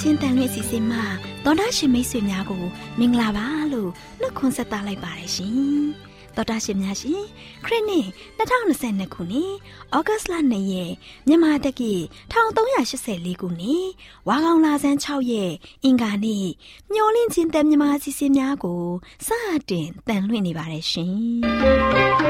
AWR ညှို့လင့်ချင်းတန်လွင့်စီစဉ်မှာဒေါ်တာရှင်မိတ်ဆွေများကိုမင်္ဂလာပါလို့နှုတ်ခွန်းဆက်သလိုက်ပါတယ်ရှင်။ဒေါ်တာရှင်များရှင်ခရစ်နှစ်2022ခုနှစ်ဩဂတ်လ2ရက်မြန်မာတက္ကီ1384ခုနှစ်ဝါကောင်လာဆန်း6ရက်အင်္ဂါနေ့ညှို့လင့်ချင်းတန်မြန်မာစီစဉ်များကိုစတင်တန်လွင့်နေပါတယ်ရှင်။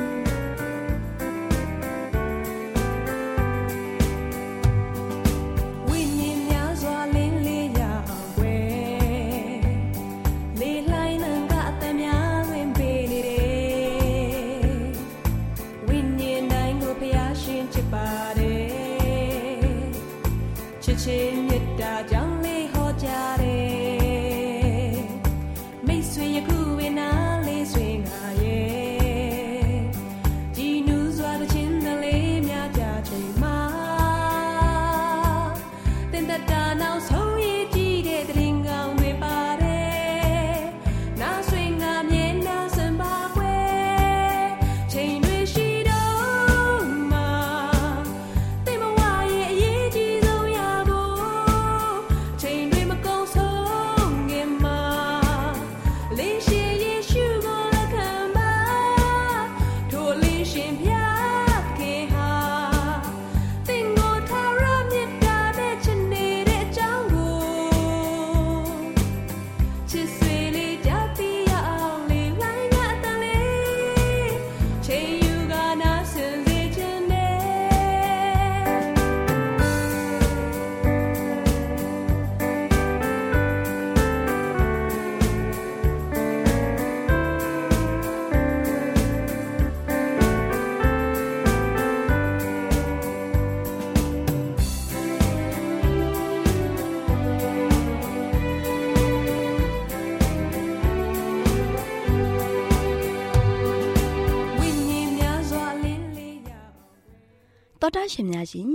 တော်တာရှင်များရှင်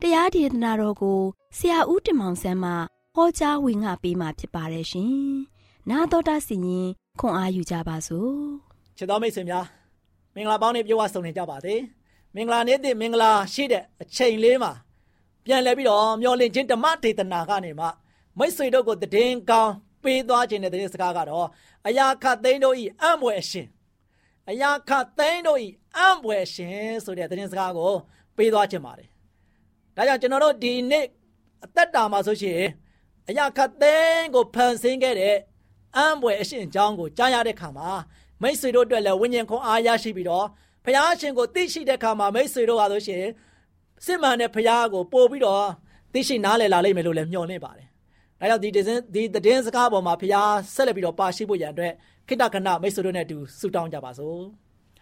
တရားဒေသနာတော်ကိုဆရာဦးတင်မောင်ဆန်းမှဟောကြားဝင်ငါပေးมาဖြစ်ပါတယ်ရှင်။နာတော်တာစီရင်ခွန်အားယူကြပါစို့။ချစ်တော်မိတ်ဆွေများမင်္ဂလာပေါင်းနဲ့ပြောဝဆုံနေကြပါသေး။မင်္ဂလာနေ့တည်းမင်္ဂလာရှိတဲ့အချိန်လေးမှာပြန်လဲပြီးတော့မျောလင့်ခြင်းဓမ္မဒေသနာကနေမှမိတ်ဆွေတို့ကိုတည်င်းကောင်းပေးသွားခြင်းတဲ့သတင်းစကားကတော့အယာခသိန်းတို့ဤအံ့ဘွယ်အရှင်အယာခသိန်းတို့ဤအံ့ဘွယ်ရှင်ဆိုတဲ့သတင်းစကားကို ပေးသွားခြင်းပါတယ်။ဒါကြောင့်ကျွန်တော်တို့ဒီနေ့အသက်တာမှာဆိုရှင်အရာခတ်သိန်းကိုဖန်ဆင်းခဲ့တဲ့အံပွဲအရှင်အကြောင်းကိုကြားရတဲ့ခါမှာမိတ်ဆွေတို့အတွက်လည်းဝိညာဉ်ခွန်အားရရှိပြီးတော့ဖခင်ရှင်ကိုသိရှိတဲ့ခါမှာမိတ်ဆွေတို့ဟာဆိုရှင်စစ်မှန်တဲ့ဖခင်ကိုပို့ပြီးတော့သိရှိနားလည်လာလိမ့်မယ်လို့လည်းမျှော်လင့်ပါတယ်။ဒါကြောင့်ဒီဒီသတင်းစကားပေါ်မှာဖခင်ဆက်လက်ပြီးတော့ပါရှိဖို့ရန်အတွက်ခိတ္တခဏမိတ်ဆွေတို့နဲ့အတူဆုတောင်းကြပါစို့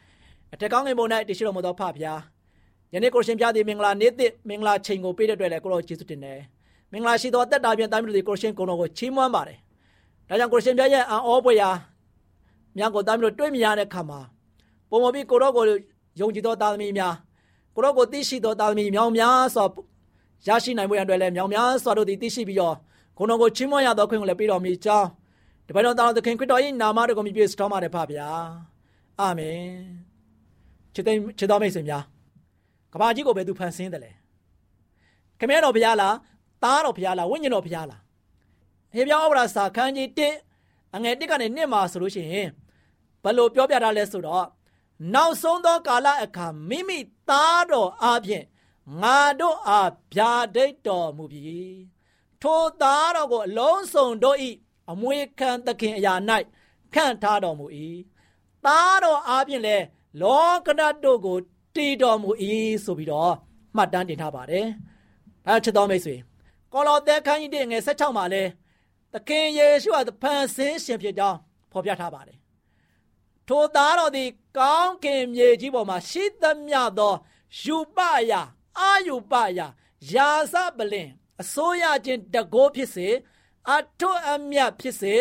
။အထက်ကောင်းငယ်ပေါ်၌တရှိတော်မူသောဖဖခင် ယနေ့ကိုရှင်ပြသည်မင်္ဂလာနေ့သစ်မင်္ဂလာချိန်ကိုပေးတဲ့အတွက်လည်းကိုတော်ကျေးဇူးတင်တယ်မင်္ဂလာရှိသောအသက်တာပြန်တိုင်းပြည်ကိုရှင်ကိုတော်ကိုချီးမွမ်းပါတယ်ဒါကြောင့်ကိုရှင်ပြရဲ့အံ့ဩပွေရာများကိုတိုင်းပြည်တွေ့မြင်ရတဲ့ခါမှာပုံမပြီးကိုတော်ကိုယုံကြည်သောသားသမီးများကိုတော်ကိုသိရှိသောသားသမီးမြောင်များစွာရရှိနိုင်မှုရအတွက်လည်းမြောင်များစွာတို့သိရှိပြီးတော့ကိုတော်ကိုချီးမွမ်းရသောခွင့်ကိုလည်းပေးတော်မူကြောင်းတပည့်တော်သားတော်သခင်ခရစ်တော်၏နာမတော်ကိုမြည်ပြစတော်မှာတယ်ဖပါဗျာအာမင်ချစ်တဲ့ချစ်တော်မိတ်ဆွေများ ကဘာကြီးကိုပဲသူဖန်ဆင်းတယ်လေခမည်းတော်ဘုရားလားသားတော်ဘုရားလားဝိညာဉ်တော်ဘုရားလားဟေပြောဩဝါဒစာခန်းကြီး1အငယ်1ကနေ2မှာဆိုလို့ရှိရင်ဘယ်လိုပြောပြတာလဲဆိုတော့နောက်ဆုံးသောကာလအခါမိမိသားတော်အပြင်ငါတို့အားဗျာဒိတ်တော်မူပြီထိုသားတော်ကိုအလုံးစုံတို့ဤအမွေခံသခင်အရာ၌ခန့်ထားတော်မူ၏သားတော်အားဖြင့်လဲလောကဓာတ်တို့ကို တည်တော်မူ၏ဆိုပြီးတော့မှတ်တမ်းတင်ထားပါတယ်။အဲချစ်တော်မိတ်ဆွေကောလောသဲခန်းကြီးတဲ့ငယ်16မှာလဲသခင်ယေရှုဟာဖန်ဆင်းရှင်ဖြစ်ကြောင်းဖော်ပြထားပါတယ်။ထိုသားတော်သည်ကောင်းကင်မြေကြီးပေါ်မှာရှိသမျှသောယူပယာအာယူပယာယာစပလင်အစိုးရချင်းတကိုးဖြစ်စေအထွတ်အမြတ်ဖြစ်စေ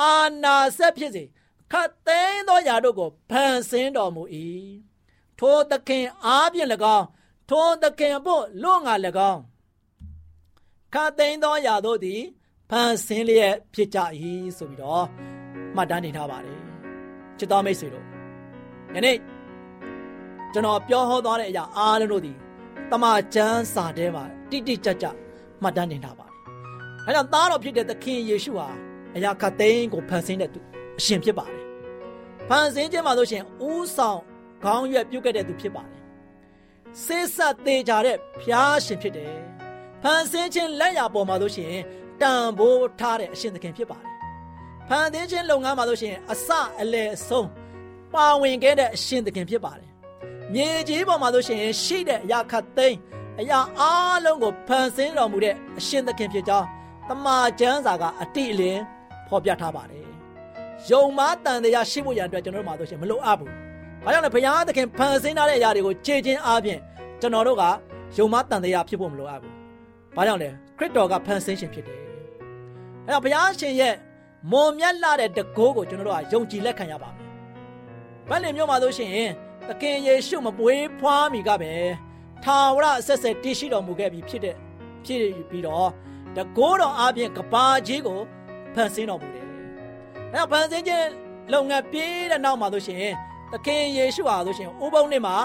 အာနာဆက်ဖြစ်စေခတ်သိမ်းသောယာတို့ကိုဖန်ဆင်းတော်မူ၏ ထိုသခင်အားဖြင့်၎င်းထိုသခင်ဖို့လွတ်ငါ၎င်းခတ်သိမ်းသောယာတို့သည်ဖန်ဆင်းလျက်ဖြစ်ကြ၏ဆိုပြီးတော့မှတ်တမ်းတင်ထားပါတယ်ချစ်တော်မိတ်ဆွေတို့ယနေ့ကျွန်တော်ပြောဟောသွားတဲ့အရာအားလုံးတို့သည်တမန်ကျမ်းစာထဲမှာတိတိကျကျမှတ်တမ်းတင်ထားပါတယ်။အဲကြောင့်သားတော်ဖြစ်တဲ့သခင်ယေရှုဟာအရာခတ်သိမ်းကိုဖန်ဆင်းတဲ့သူအရှင်ဖြစ်ပါတယ်။ဖန်ဆင်းခြင်းမှာဆိုရှင်ဥဆောင် ခေါင်းရွက်ပြုတ်ခဲ့တဲ့သူဖြစ်ပါတယ်။ဆေးဆက်သေးကြတဲ့ဖျားရှင်ဖြစ်တယ်။ဖန်ဆင်းခြင်းလက်ရာပေါ်မှာဆိုရှင်တန်ဖိုးထားတဲ့အရှင်သခင်ဖြစ်ပါတယ်။ဖန်ဆင်းခြင်းလုပ်ငန်းမှာဆိုရှင်အစအလယ်အဆုံးပါဝင်ခဲ့တဲ့အရှင်သခင်ဖြစ်ပါတယ်။မြေကြီးပေါ်မှာဆိုရှင်ရှိတဲ့အရာခတ်သိမ်းအရာအားလုံးကိုဖန်ဆင်းတော်မူတဲ့အရှင်သခင်ဖြစ်ကြောင်းတမန်ကျမ်းစာကအတိအလင်းဖော်ပြထားပါတယ်။ယုံမားတန်တရားရှိဖို့ရန်အတွက်ကျွန်တော်တို့မှာဆိုရှင်မလိုအပ်ဘူး။ ဘာကြောင့်လဲဘုရားသခင်ဖန်ဆင်းထားတဲ့အရာတွေကိုခြေချင်းအားဖြင့်ကျွန်တော်တို့ကယုံမားတန်တရားဖြစ်ဖို့မလိုအပ်ဘူး။ဘာကြောင့်လဲခရစ်တော်ကဖန်ဆင်းရှင်ဖြစ်တယ်။အဲတော့ဘုရားရှင်ရဲ့မွန်မြတ်လာတဲ့တကိုးကိုကျွန်တော်တို့ကယုံကြည်လက်ခံရပါမယ်။ဗတ်လင်မြို့မှာဆိုရှင်သခင်ယေရှုမပွေးဖွားမိကပဲထာဝရအဆက်ဆက်တည်ရှိတော်မူခဲ့ပြီးဖြစ်တဲ့ဖြစ်ပြီးတော့တကိုးတော်အပြင်ကဘာကြီးကိုဖန်ဆင်းတော်မူတယ်။အဲတော့ဖန်ဆင်းခြင်းလုပ်ငန်းပြည့်တဲ့နောက်မှာဆိုရှင် သခင်ယေရှုဟာဆိုရှင်ဥပုံနေ့မှာ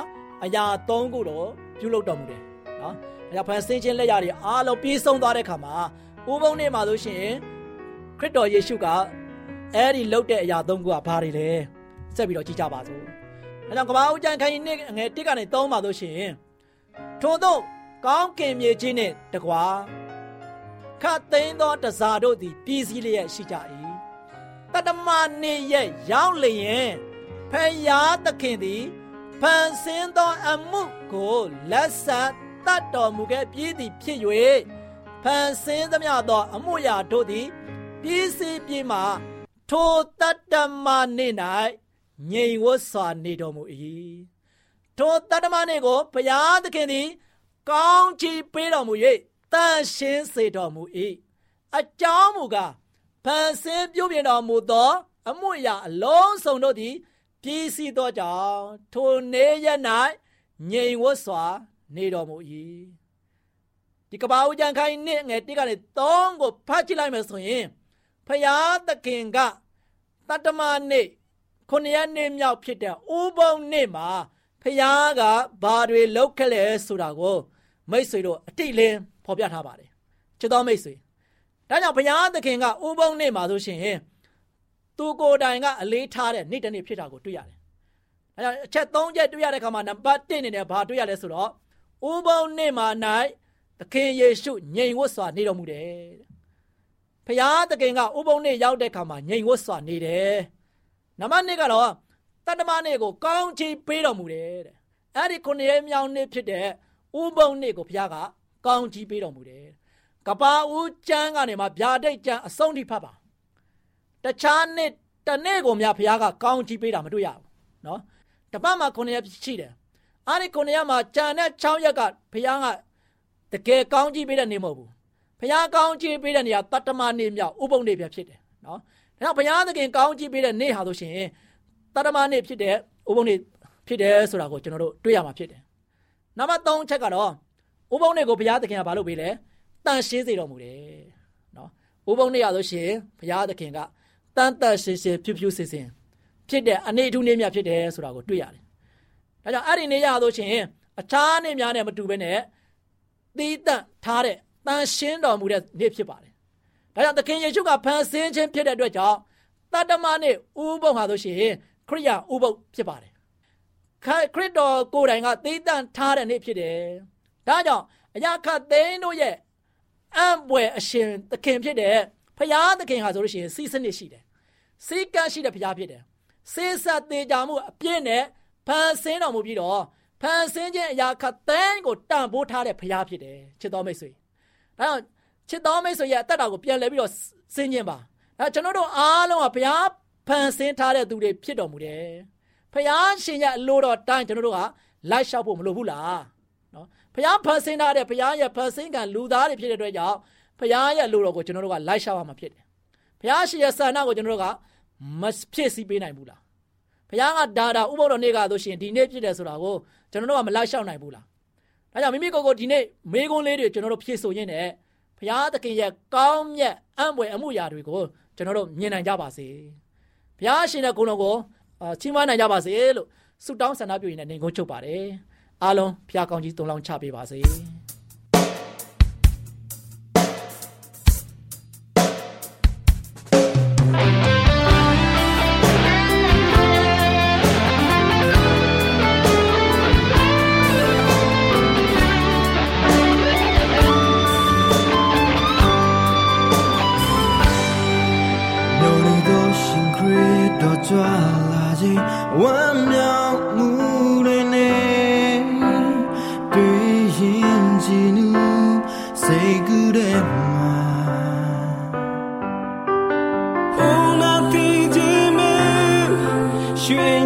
အရာ၃ခုတော့ပြုလုပ်တော်မူတယ်နော်။အဲတော့ဖန်ဆင်းခြင်းလက်ရာတွေအားလုံးပြီးဆုံးသွားတဲ့ခါမှာဥပုံနေ့မှာဆိုရှင်ခရစ်တော်ယေရှုကအဲ့ဒီလုပ်တဲ့အရာ၃ခုကဘာတွေလဲဆက်ပြီးတော့ကြည့်ကြပါစို့။အဲကြောင့်ကဘာဦးကျန်ခိုင်းနေငယ်တစ်ကနေ၃ပါဆိုရှင်ထို့သောကောင်းကင်မြေကြီးနှင့်တကွာခတ်သိမ်းသောတစားတို့သည်ပြည်စည်းလျက်ရှိကြ၏တတမနေရဲ့ရောက်လျင် ဖယားသခင်သည်ဖန်ဆင်းသောအမှုကိုလက်ဆက်တတ်တော်မူခဲ့ပြီးသည်ဖြစ်၍ဖန်ဆင်းသမျှသောအမှုရာတို့သည်ပြည်စည်းပြီးမှထိုတတမနေ၌ငြိမ်ဝတ်စွာနေတော်မူ၏ထိုတတမနေကိုဘုရားသခင်သည် ကောင်းချီးပေးတော်မူ၍တန်ရှင်းစေတော်မူ၏အကြောင်းမူကားဖန်ဆင်းပြုပြင်တော်မူသော အမှုရာအလုံးစုံတို့သည် ပြည်စည်းသောကြောင့်ထိုနေရ၌ငြိမ်ဝတ်စွာ နေတော်မူ၏ဒီကဘာဦးကျန်ခိုင်းနှစ်ငယ်တိကနေ3ကိုဖတ်ကြည့်လိုက်မယ်ဆိုရင်ဖျားသခင်ကတတ္တမနေ့ခုနှစ်ရက်နေ့မြောက်ဖြစ်တဲ့ဥပုံနေ့မှာဖျားကဘာတွေလုပ်ခဲ့လဲဆိုတာကို မိတ်ဆွေတို့အတိလင်းဖော်ပြထားပါတယ်ချစ်တော်မိတ်ဆွေဒါကြောင့်ဘုရားသခင်ကဥပုံနေ့မှာဆိုရှင် သူကိုယ်တိုင်ကအလေးထားတဲ့နေ့တစ်နေ့ဖြစ်တာကိုတွေ့ရတယ်ဒါကြောင့်အချက်၃ချက်တွေ့ရတဲ့အခါမှာနံပါတ်1နေနဲ့ဘာတွေ့ရလဲဆိုတော့ဥပုံနေ့မှာ၌သခင်ယေရှုငြိမ်ဝတ်စွာနေတော်မူတယ်ဘုရားသခင်ကဥပုံနေ့ရောက်တဲ့အခါမှာငြိမ်ဝတ်စွာနေတယ်နံပါတ်2ကတော့တတ္တမနေ့ကိုကောင်းချီးပေးတော်မူတယ်တဲ့အဲ့ဒီခုနှစ်ရက်မြောက်နေ့ဖြစ်တဲ့ဥပုံနေ့ကိုဘုရားကကောင်းကြီးပေးတော်မူတယ်။ကပါဦးကျမ်းကနေမှဗျာဒိတ်ကျမ်းအဆုံးထိဖတ်ပါ။ တခြားနေ့တနေ့ကိုများဘုရားကကောင်းကြီးပေးတာမတွေ့ရဘူး။နော်။တပတ်မှာ9ရက်ရှိတယ်။အဲ့ဒီ9ရက်မှာကျန်တဲ့6ရက်ကဘုရားကတကယ်ကောင်းကြီးပေးတဲ့နေ့မဟုတ်ဘူး။ဘုရားကောင်းကြီးပေးတဲ့နေရာတတ္တမနေ့မြောက်ဥပုံနေ့ပြဖြစ်တယ်နော်။ဒါကြောင့်ဘုရားသခင်ကောင်းကြီးပေးတဲ့နေ့ဟာဆိုရှင်တတ္တမနေ့ဖြစ်တဲ့ဥပုံနေ့ဖြစ်တယ်ဆိုတာကိုကျွန်တော်တို့တွေ့ရမှာဖြစ်တယ်နံပါတ်3ချက်ကတော့ဥပုံနေ့ကိုဘုရားသခင်ကဘာလုပ်ပေးလဲတန်ရှင်းစေတော်မူတယ်နော်ဥပုံနေ့ရဆိုရှင်ဘုရားသခင်က တန်တန်ရှင်းရှင်းဖြူဖြူစင်စင်ဖြစ်တဲ့အနေအထူးနေ့မြတ်ဖြစ်တယ်ဆိုတာကိုတွေ့ရတယ်ဒါကြောင့်အဲ့ဒီနေ့ရဆိုရှင်အခြားနေ့များနဲ့မတူဘဲနဲ့သီးတန့်ထားတဲ့တန်ရှင်းတော်မူတဲ့နေ့ဖြစ်ပါတယ်ဒါကြောင့်သခင်ယေရှုကဖန်ဆင်းခြင်းဖြစ်တဲ့အတွက်ကြောင့်တတ္တမနေ့ဥပုံဟာဆိုရှင်ခရိယာဥပုံဖြစ်ပါတယ်ခရစ်တော်ကိုယ်တိုင်ကသိတန့်ထားတဲ့နေ့ဖြစ်တယ်။ဒါကြောင့်အရာခတ်သိန်းတို့ရဲ့အံ့ပွေအရှင်သခင်ဖြစ်တဲ့ ဖရာသခင်ဟာဆိုလို့ရှိရင်စီးစနစ်ရှိတယ်။စီကန်းရှိတဲ့ဖရာဖြစ်တယ်။စေဆက်သေးကြမှုအပြည့်နဲ့ဖန်ဆင်းတော်မူပြီးတော့ဖန်ဆင်းခြင်းအရာခတ်သိန်းကိုတန်ဖိုးထားတဲ့ဖရားဖြစ်တယ်ချစ်တော်မိတ်ဆွေဒါကြောင့်ချစ်တော်မိတ်ဆွေရဲ့အသက်တာကိုပြန်လဲပြီးတော့ဆင်းခြင်းပါဒါကျွန်တော်တို့အားလုံးကဘုရားဖန်ဆင်းထားတဲ့သူတွေဖြစ်တော်မူတယ်ဖရားရှင်ရဲ့အလိုတော်တိုင်းကျွန်တော်တို့ကလိုက်လျှောက်ဖို့မလိုဘူးလားနော်ဖရားဖန်ဆင်းထားတဲ့ဖရားရဲ့ဖန်ဆင်းကံလူသားတွေဖြစ်တဲ့အတွက်ကြောင့် ဖရားရဲ့အလိုတော်ကိုကျွန်တော်တို့ကလိုက်လျှောက်ရမှာဖြစ်တယ်ဖရားရှင်ရဲ့ဆန္ဒကိုကျွန်တော်တို့ကမဖြစ်စီပေးနိုင်ဘူးလားဘုရားကဒါဒါဥပုသ်တော်နေ့ကဆိုရှင်ဒီနေ့ဖြစ်တယ်ဆိုတာကိုကျွန်တော်တို့ကမလိုက်လျှောက်နိုင်ဘူးလားဒါကြောင့်မိမိကိုယ်ကိုဒီနေ့မေးခွန်းလေးတွေကျွန်တော်တို့ဖြည့်ဆိုရင်းနဲ့ဘုရားသခင်ရဲ့ကောင်းမြတ်အံ့ဖွယ်အမှုရာတွေကိုကျွန်တော်တို့မြင်နိုင်ကြပါစေဘုရားရှင်တဲ့ဂုဏ်တော်ကိုချီးမွမ်းနိုင်ကြပါစေလို့ဆုတောင်းဆန္ဒပြုရင်းနဲ့နေကုန်းချုပ်ပါတယ်အားလုံးဘုရားကောင်းကြီးတုံးလောင်းချပေးပါစေ။ 去。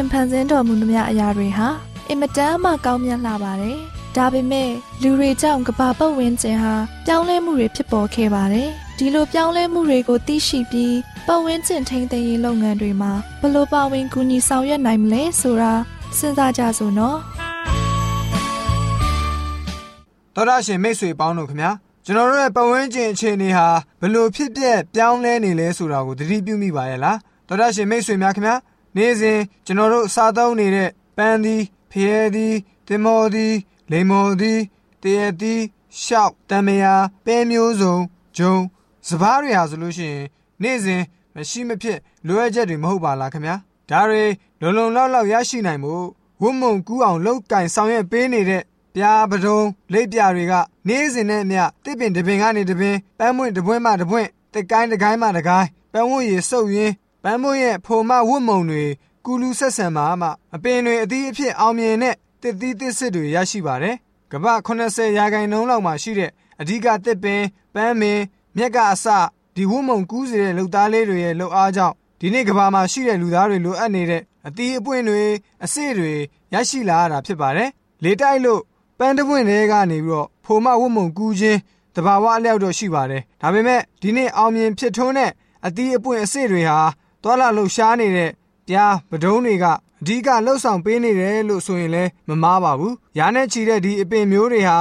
ခင်ဖန်ဆင်းတော်မူသမျှအရာတွေဟာအင်မတန်မှကောင်းမြတ်လာပါတယ်။ဒါပေမဲ့လူတွေကြောင့်ကဘာပတ်ဝန်းကျင်ဟာပြောင်းလဲမှုတွေဖြစ်ပေါ်ခဲ့ပါတယ်။ဒီလိုပြောင်းလဲမှုတွေကိုသိရှိပြီးပတ်ဝန်းကျင်ထိန်းသိမ်းရေးလုပ်ငန်းတွေမှာဘယ်လိုပါဝင်ကူညီဆောင်ရွက်နိုင်မလဲဆိုတာစဉ်းစားကြစို့နော်။တော်ရရှင်မိတ်ဆွေပေါင်းတို့ခင်ဗျာကျွန်တော်တို့ရဲ့ပတ်ဝန်းကျင်အခြေအနေဟာဘယ်လိုဖြစ်ပျက်ပြောင်းလဲနေလဲဆိုတာကိုသတိပြုမိပါရဲ့လားတော်ရရှင်မိတ်ဆွေများခင်ဗျာ နေ့စဉ်ကျွန်တော်တို့စားသုံးနေတဲ့ပန်းသည်ဖျဲသည်တင်မော်သည်လိမ္မော်သည်တရသည်ရှောက်တံမယာပဲမျိုးစုံဂျုံစပားတွေဟာဆိုလို့ရှိရင်နေ့စဉ်မရှိမဖြစ်လိုအပ်ချက်တွေမဟုတ်ပါလားခင်ဗျာဒါတွေလုံလုံလောက်လောက်ရရှိနိုင်မှုဝုံမုံကူးအောင်လောက်ကင်ဆောင်ရွက်ပေးနေတဲ့ပြာပဒုံလိပ်ပြတွေကနေ့စဉ်နဲ့အမျှတစ်ပင်တစ်ပင်ကနေတစ်ပင်ပန်းမွင့်တစ်ပွင့်မှတစ်ပွင့်တကိုင်းတကိုင်းမှတကိုင်းပန်းဝတ်ရည်စုပ်ရင်း ပန်းမွင့်ရဲ့ဖိုမဝတ်မုံတွေကူလူဆက်ဆံမှာမှအပင်တွေအသီးအဖြစ်အောင်မြင်တဲ့တစ်သီးတစ်စစ်တွေရရှိပါတယ်။ကမ္ဘာ80ရာခိုင်နှုန်းလောက်မှာရှိတဲ့အဓိကတစ်ပင်ပန်းမင်မြက်ကအစဒီဝုံမုံကူးစေတဲ့လူသားလေးတွေရဲ့လှုပ်အားကြောင့်ဒီနေ့ကမ္ဘာမှာရှိတဲ့လူသားတွေလိုအပ်နေတဲ့အသီးအပွင့်တွေအစစ်တွေရရှိလာရတာဖြစ်ပါတယ်။လေတိုက်လို့ပန်းတပွင့်တွေကနေပြီးတော့ဖိုမဝုံမုံကူးခြင်းတဘာဝအလျောက်တော့ရှိပါတယ်။ဒါပေမဲ့ဒီနေ့အောင်မြင်ဖြစ်ထွန်းတဲ့အသီးအပွင့်အစစ်တွေဟာ သွာလာလှုပ်ရှားနေတဲ့ပြားပဒုံးတွေကအဓိကလှုပ်ဆောင်ပေးနေတယ်လို့ဆိုရင်လည်းမမားပါဘူး။ရာနဲ့ချီတဲ့ဒီအပင်မျိုးတွေဟာ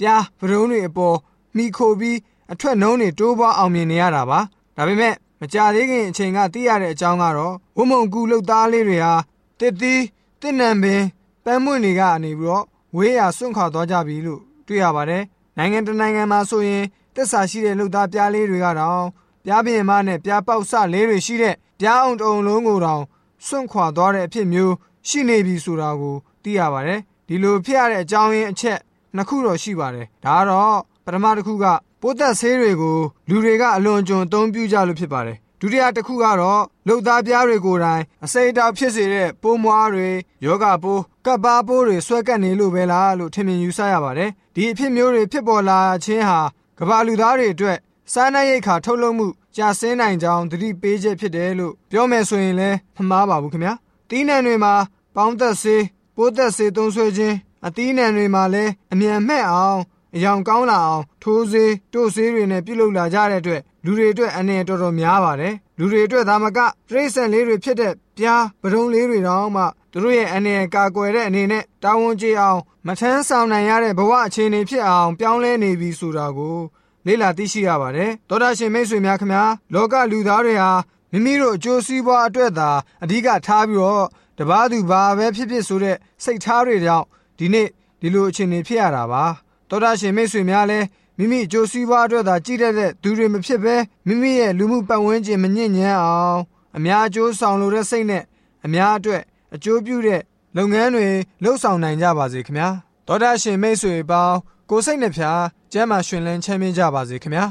ပြားပဒုံးတွေအပေါ်မိခိုပြီးအထွက်နှုံးတွေတိုးပွားအောင်မြင်နေရတာပါ။ဒါပေမဲ့မကြသေးခင်အချိန်ကသိရတဲ့အကြောင်းကတော့ဝုံမုံကူလှုပ်သားလေးတွေဟာတစ်သီးတစ်နံပင်ပန်းမွင့်တွေကနေပြီးတော့ဝေးရစွန့်ခွာသွားကြပြီလို့တွေ့ရပါတယ်။နိုင်ငံတနိုင်ငံမှာဆိုရင်တက်ဆာရှိတဲ့လှုပ်သားပြားလေးတွေကတော့ ပြားပြင်မနဲ့ပြားပေါက်ဆလေးတွေရှိတဲ့ပြားအောင်တုံလုံးကိုတောင်စွန့်ခွာသွားတဲ့အဖြစ်မျိုးရှိနေပြီဆိုတာကိုသိရပါတယ်။ဒီလိုဖြစ်ရတဲ့အကြောင်းရင်းအချက်နှစ်ခုတော့ရှိပါတယ်။ဒါကတော့ပထမတစ်ခုကပိုးသက်ဆေးတွေကိုလူတွေကအလွန်ကျွံအသုံးပြုကြလို့ဖြစ်ပါတယ်။ဒုတိယတစ်ခုကတော့လှုပ်သားပြားတွေကိုယ်တိုင်အစိမ့်တောက်ဖြစ်စေတဲ့ပိုးမွားတွေယောဂပိုးကပ်ပါပိုးတွေဆွဲကပ်နေလို့ပဲလားလို့ထင်မြင်ယူဆရပါတယ်။ဒီအဖြစ်မျိုးတွေဖြစ်ပေါ်လာခြင်းဟာကမ္ဘာလူသားတွေအတွက် စားနပ်ရိက္ခာထုတ်လုပ်မှုကြာဆင်းနိုင်ကြောင်းသတိပေးချက်ဖြစ်တယ်လို့ပြောမယ်ဆိုရင်လည်းမမှားပါဘူးခင်ဗျာ။တီးနှံတွေမှာပေါင်းသက်ဆေးပိုးသက်ဆေးသုံးဆွဲခြင်းအသီးနှံတွေမှာလည်းအမြန်မှဲ့အောင်အယောင်ကောင်းလာအောင်ထိုးဆေးတို့ဆေးတွေနဲ့ပြုလုပ်လာကြတဲ့အတွက်လူတွေအတွက်အနေနဲ့တော်တော်များပါတယ်လူတွေအတွက်ဒါမကတရိတ်ဆန်လေးတွေဖြစ်တဲ့ပြားပဒုံလေးတွေတောင်မှသူတို့ရဲ့အနေနဲ့ကာကွယ်တဲ့အနေနဲ့တာဝန်ကျေအောင်မထမ်းဆောင်နိုင်ရတဲ့ဘဝအခြေအနေဖြစ်အောင်ပြောင်းလဲနေပြီဆိုတာကို လေ့လာသိရှိရပါတယ်သောတာရှင်မိတ်ဆွေများခင်ဗျာလောကလူသားတွေဟာမိမိတို့အကျိုးစီးပွားအတွက်သာအဓိကထားပြီးတော့တပားသူဘာပဲဖြစ်ဖြစ်ဆိုတဲ့စိတ်ထားတွေကြောင့်ဒီနေ့ဒီလိုအခြေအနေဖြစ်ရတာပါတောတာရှင်မိတ်ဆွေများလည်းမိမိအကျိုးစီးပွားအတွက်သာကြည့်တတ်တဲ့သူတွေမဖြစ်ဘဲမိမိရဲ့လူမှုပတ်ဝန်းကျင်မညစ်ညမ်းအောင်အများအကျိုးဆောင်လိုတဲ့စိတ်နဲ့အများအတွက်အကျိုးပြုတဲ့လုပ်ငန်းတွေလှုပ်ဆောင်နိုင်ကြပါစေခင်ဗျာတောတာရှင်မိတ်ဆွေပေါင်း ကိုစိတ်နှဖျားကျမ်းမာရှင်လန်းချမ်းမြေ့ကြပါစေခင်ဗျာ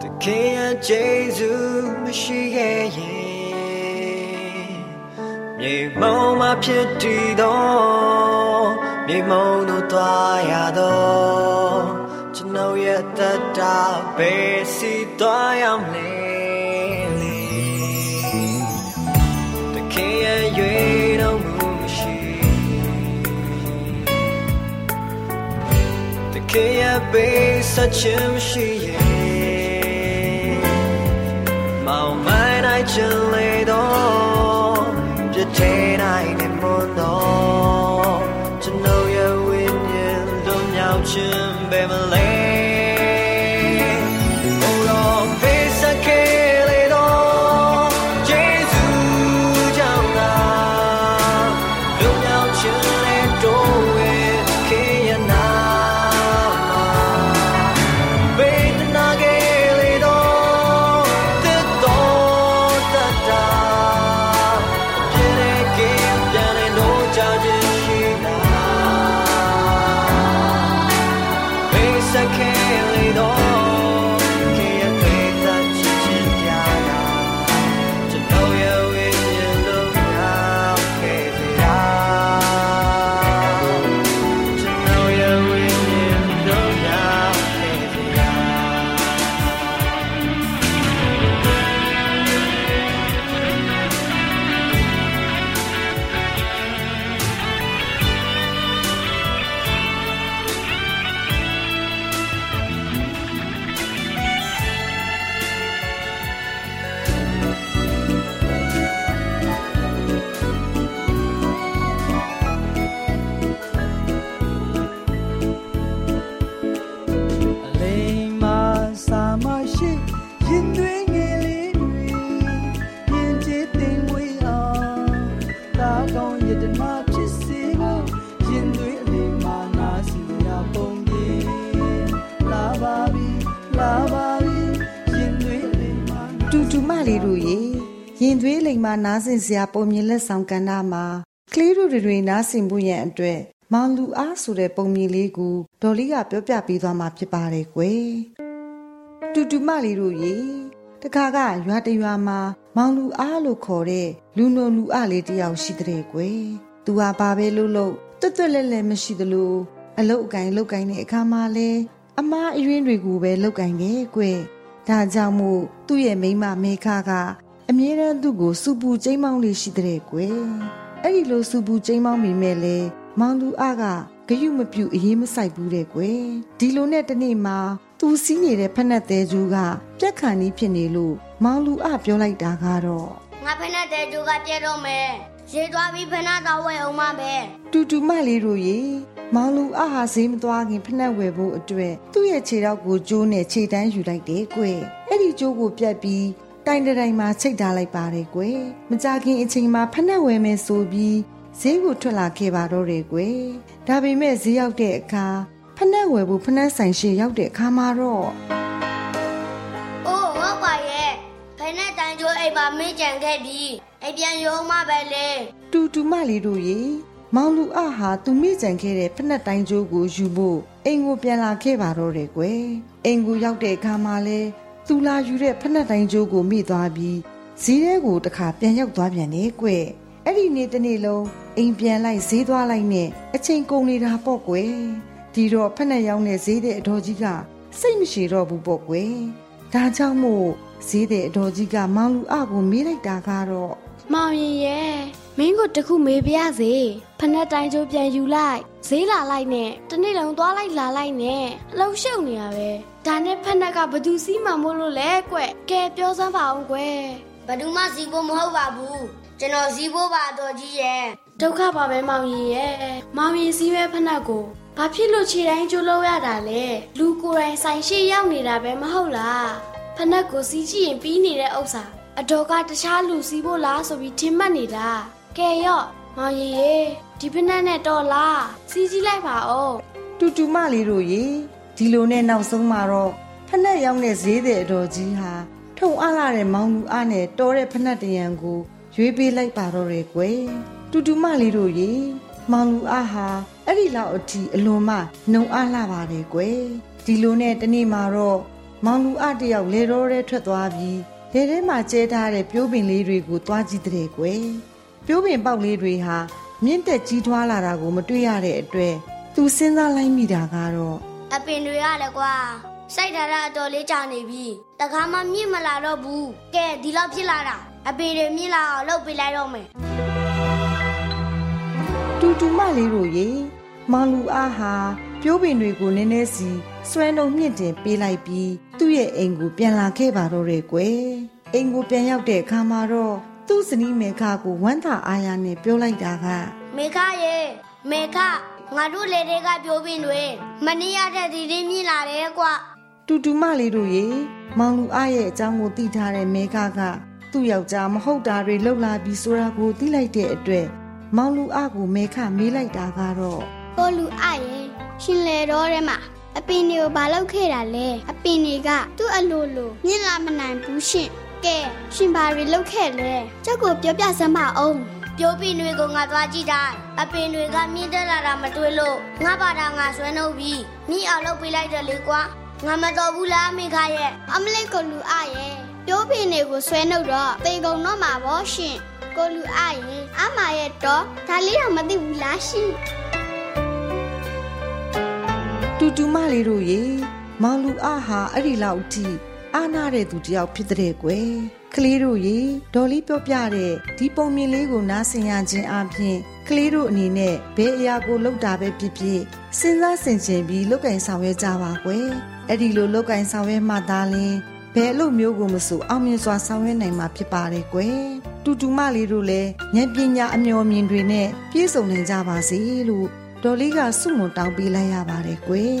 တခင်ရဲ့ဂျေဇုမရှိခဲ့ရင်မြေမုံမှာဖြစ်တည်သောမြေမုံတို့သွားရသောကျွန်ုပ်ရဲ့တတဘယ်စီသွားရမလဲလေ ခင်ရဲ့ပေးဆက်ခြင်းမရှိရဲ့မောင်မိုင်းနိုင်ချင်လေတော့ပြည့်တဲ့နိုင်နေမွန်တော့ကျွန်တော်ရဲ့ဝိညာဉ်လုံးမြောက်ခြင်းပဲမလဲ မ်မာနားဆင်စရာပုံမြင်လက်ဆောင်ကဏ္ဍမှာကလေးတို့တွေနားဆင်ဖို့ရန်အတွက်မောင်လူအားဆိုတဲ့ပုံမြင်လေးကိုဒေါ်လေးကပြောပြပေးသွားမှာဖြစ်ပါတယ်ကွယ်တူတူမလေးတို့ရေတခါကရွာတရွာမှာမောင်လူအားလို့ခေါ်တဲ့လူနုံလူအလေးတယောက်ရှိတဲ့ကွယ်သူဟာဘာပဲလုပ်လို့တွတ်တွတ်လဲလဲမရှိသလိုအလုတ်အကင်လုတ်ကင်တဲ့အခါမှာလဲအမားအရင်းတွေကိုပဲလုတ်ကင်တယ်ကွယ်ဒါကြောင့်မို့သူ့ရဲ့မိန်းမမေခက အမြဲတမ်းသူ့ကိုစူပူကျိမ်းမောင်းလေးရှိတဲ့ကွယ်အဲ့ဒီလိုစူပူကျိမ်းမောင်းမိမဲ့လဲမောင်လူအကဂယုမပြုအရေးမဆိုင်ဘူးတဲ့ကွယ်ဒီလိုနဲ့တနေ့မှာသူစီးနေတဲ့ဖက်နှက်သေးကျူးကပြက်ခါနီးဖြစ်နေလို့မောင်လူအပြောလိုက်တာကတော့ငါဖက်နှက်သေးကျူးကပြက်တော့မယ်ရေသွားပြီးဖက်နှက်တော့ဝဲအောင်မပဲတူတူမလေးတို့ရေမောင်လူအဟာဈေးမသွားခင်ဖက်နှက်ဝယ်ဖို့အတွက်သူ့ရဲ့ခြေထောက်ကိုကျိုးနဲ့ခြေတန်းယူလိုက်တယ်ကွယ်အဲ့ဒီကျိုးကိုပြက်ပြီး တိုင်တိုင်မှာချိတ်ထားလိုက်ပါတယ်ကွယ်မကြခင်အချိန်မှာဖက်နှက်ဝယ်မယ်ဆိုပြီးဈေးကိုထွက်လာခဲ့ပါတော့တယ်ကွယ်ဒါပေမဲ့ဈေးရောက်တဲ့အခါဖနှက်ဝယ်ဖို့ဖနှက်ဆိုင်ရှိရောက်တဲ့အခါမှာတော့အိုးဟုတ်ပါရဲ့ဖနှက်တိုင်ကျိုးအိမ်မှာမင်းကြံခဲ့ပြီးအိမ်ပြန်ရုံမှပဲလေတူတူမလေးတို့ရေမောင်လူအဟာသူမိကြံခဲ့တဲ့ဖနှက်တိုင်ကျိုးကိုယူဖို့အိမ်ကိုပြန်လာခဲ့ပါတော့တယ်ကွယ်အိမ်ကိုရောက်တဲ့အခါမှာလဲ သူလာယူတဲ့ဖနှက်တိုင်ကျိုးကိုမိသွားပြီးဈေးထဲကိုတခါပြန်ရောက်သွားပြန်တယ်ကွယ်အဲ့ဒီနေ့တနေ့လုံးအိမ်ပြန်လိုက်ဈေးသွားလိုက်နဲ့အချိန်ကုန်နေတာပေါ့ကွယ်ဒီတော့ဖက်နဲ့ရောင်းတဲ့ဈေးတဲ့အတော်ကြီးကစိတ်မရှိတော့ဘူးပေါ့ကွယ်ဒါကြောင့်မို့ဈေးတဲ့အတော်ကြီးကမောင်လူအကိုမေးလိုက်တာကတော့မောင်ရင်ရဲ့မင်းကိုတခုမေးပြရစေ ဖက်နဲ့တိုင်းကျိုးပြန်ယူလိုက်ဈေးလာလိုက်နဲ့တနေ့လုံးသွားလိုက်လာလိုက်နဲ့အလုံးရှုပ်နေရပဲဒါနဲ့ဖက်နဲ့ကဘသူစီးမှမို့လို့လဲကွကဲပြောစမ်းပါအောင်ကွယ်ဘသူမှစီးဖို့မဟုတ်ပါဘူးကျွန်တော်စီးဖို့ပါတော်ကြီးရဲ့ဒုက္ခပါပဲမောင်ကြီးရဲ့မောင်ကြီးစီးပဲဖက်ကိုဘာဖြစ်လို့ခြေတိုင်းကျိုးလို့ရတာလဲလူကိုယ်တိုင်ဆိုင်ရှိရောက်နေတာပဲမဟုတ်လားဖက်ကိုစီးကြည့်ရင်ပြီးနေတဲ့ဥစ္စာအတော်ကတခြားလူစီးဖို့လားဆိုပြီးထင်မှတ်နေတာကဲရော့မောင်ကြီးရေ ဒီဖက်နဲ့တော့လားစီးကြည့်လိုက်ပါဦးတူတူမလေးတို့ရေဒီလိုနဲ့နောက်ဆုံးမှာတော့ဖက်နဲ့ရောက်တဲ့ဈေးတဲ့အတော်ကြီးဟာထုံအားလာတဲ့မောင်လူအားနဲ့တော်တဲ့ဖက်တရံကိုရွေးပေးလိုက်ပါတော့တယ်ကွယ်တူတူမလေးတို့ရေမောင်လူအားဟာအဲ့ဒီလောက်အထိအလွန်မှနှုံအားလှပါတယ်ကွယ်ဒီလိုနဲ့တနေ့မှာတော့မောင်လူအားတယောက်လေတော့ရဲထွက်သွားပြီးလေထဲမှာကျဲထားတဲ့ပြိုးပင်လေးတွေကိုသွားကြည့်တဲ့ကွယ်ပြိုးပင်ပေါက်လေးတွေဟာ မြင့်တက်ကြီးထွားလာတာကိုမတွေ့ရတဲ့အတွက်သူစဉ်းစားလိုက်မိတာကတော့အပင်တွေကလည်းကွာစိုက်ထားတာအတော်လေးကြာနေပြီတခါမှမြင့်မလာတော့ဘူးကဲဒီလောက်ဖြစ်လာတာအပေတွေမြင့်လာအောင်လုပ်ပေးလိုက်တော့မယ်တူတူမလေးတို့ရေမောင်လူအားဟာပြိုးပင်တွေကိုနည်းနည်းစီစွဲနှုံမြင့်တင်ပေးလိုက်ပြီးသူ့ရဲ့အိမ်ကိုပြန်လာခဲ့ပါတော့တယ်ကွယ်အိမ်ကိုပြန်ရောက်တဲ့အခါမှာတော့ သူ့ဇနီးမေခကိုဝမ်းသာအားရနဲ့ပြောလိုက်တာကမေခရေမေခငါတို့လေတွေကပြိုးပင်တွေမနေ့ရတဲ့ဒီဒီမြင့်လာတယ်ကွာတူတူမလေးတို့ရေမောင်လူအားရဲ့အကြောင်းကိုသိထားတဲ့မေခကသူ့ယောက်ျားမဟုတ်တာတွေလှုပ်လာပြီးဆိုတာကိုသိလိုက်တဲ့အတွက်မောင်လူအကိုမဲခမေးလိုက်တာကတော့ကိုလူအရဲ့ရှင်လေတော့တဲ့မှာအပင်တွေကိုဘာလုပ်ခဲ့တာလဲအပင်တွေကသူ့အလိုလိုမြင်လာမနိုင်ဘူးရှင် ကဲရှင်ဘာတွေလုပ်ခဲ့လဲကြောက်ကိုပြောပြစမ်းပါအောင်ပြိုးပင်တွေကိုငါသွားကြည့်တာအပင်တွေကမြင့်တက်လာတာမတွေ့လို့ငါပါတာငါဆွဲနှုတ်ပြီးမိအောင်လုပ်ပေးလိုက်တယ်လေကွာငါမတော်ဘူးလားမိခရဲ့အမလေးကိုလူအရဲ့ပြိုးပင်တွေကိုဆွဲနှုတ်တော့တေကုံတော့မှာဗောရှင်ကိုလူအရင်အမရဲ့တော့ဒါလေးတော့မသိဘူးလားရှင်တူတူမလေးတို့ရေမောင်လူအဟာအဲ့ဒီလောက်အထိ အာနာတဲ့သူတယောက်ဖြစ်တဲ့ကွယ်ကလေးတို့ရေဒေါ်လေးပြောပြတဲ့ဒီပုံမြင်လေးကိုနားဆင်ရခြင်းအပြင်ကလေးတို့အနေနဲ့ဘယ်အရာကိုလုပ်တာပဲဖြစ်ဖြစ်စဉ်းစားဆင်ခြင်ပြီးလုပ်ကင်ဆောင်ရွက်ကြပါကွယ်အဲ့ဒီလိုလုပ်ကင်ဆောင်ရွက်မှသာလျှင်ဘယ်အလုပ်မျိုးကိုမဆိုအောင်မြင်စွာဆောင်ရွက်နိုင်မှာဖြစ်ပါတယ်ကွယ်တူတူမလေးတို့လည်းဉာဏ်ပညာအမျှော်မြင်တွေနဲ့ပြည့်စုံနိုင်ကြပါစေလို့ဒေါ်လေးကဆုမွန်တောင်းပေးလိုက်ရပါတယ်ကွယ်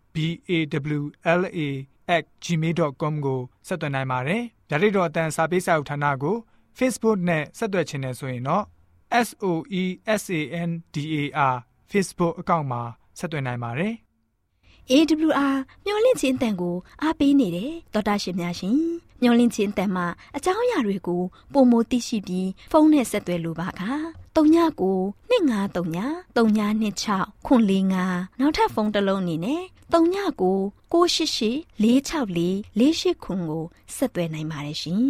b a w l a @gmail.com ကိုဆက်သွင်းနိုင်ပါတယ်။ဒါ့အပြင်တော့အတန်းစာပေးစာဥထာဏာကို Facebook နဲ့ဆက်သွယ်ခြင်းနဲ့ဆိုရင်တော့ s o e s a n d a r Facebook အကောင့်မှာဆက်သွင်းနိုင်ပါတယ်။ AWR မျော်လင့်ခြင်းတန်ကိုအားပေးနေတယ်တော်တာရှင်များရှင်မျော်လင့်ခြင်းတန်မှာအကြောင်းအရာတွေကိုပုံမသိရှိပြီးဖုန်းနဲ့ဆက်သွယ်လိုပါက39 2939 3926ခွန်45နောက်ထပ်ဖုန်းတစ်လုံးအနေနဲ့ 39 688 464 48ခွန်ကိုဆက်သွယ်နိုင်ပါတယ်ရှင်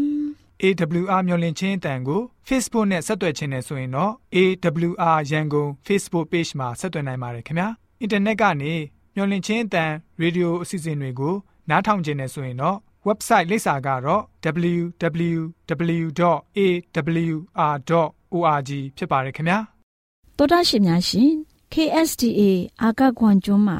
AWR မျော်လင့်ခြင်းအတန်ကို Facebook နဲ့ဆက်သွယ်ခြင်းနဲ့ဆိုရင်တော့ AWR ရန်ကုန် Facebook Page မှာဆက်သွယ်နိုင်ပါတယ်ခင်ဗျာအင်တာနက်ကနေမျော်လင့်ခြင်းအတန်ရေဒီယိုအစီအစဉ်တွေကိုနားထောင်ခြင်းနဲ့ဆိုရင်တော့ website လိပ်စာကတော့ www.awr.org ဖြစ်ပါတယ်ခင်ဗျာတော်တာရှင်များရှင် KSTA အာကခွန်ကျွန်းမှာ